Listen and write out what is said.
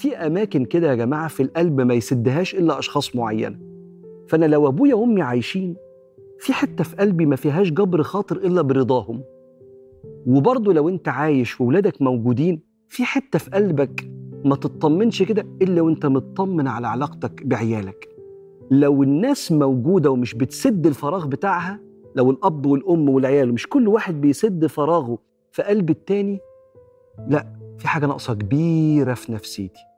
في أماكن كده يا جماعة في القلب ما يسدهاش إلا أشخاص معينة. فأنا لو أبويا وأمي عايشين في حتة في قلبي ما فيهاش جبر خاطر إلا برضاهم. وبرضه لو أنت عايش وولادك موجودين في حتة في قلبك ما تطمنش كده إلا وأنت مطمن على علاقتك بعيالك. لو الناس موجودة ومش بتسد الفراغ بتاعها لو الأب والأم والعيال مش كل واحد بيسد فراغه في قلب التاني لا في حاجة ناقصة كبيرة في نفسيتي.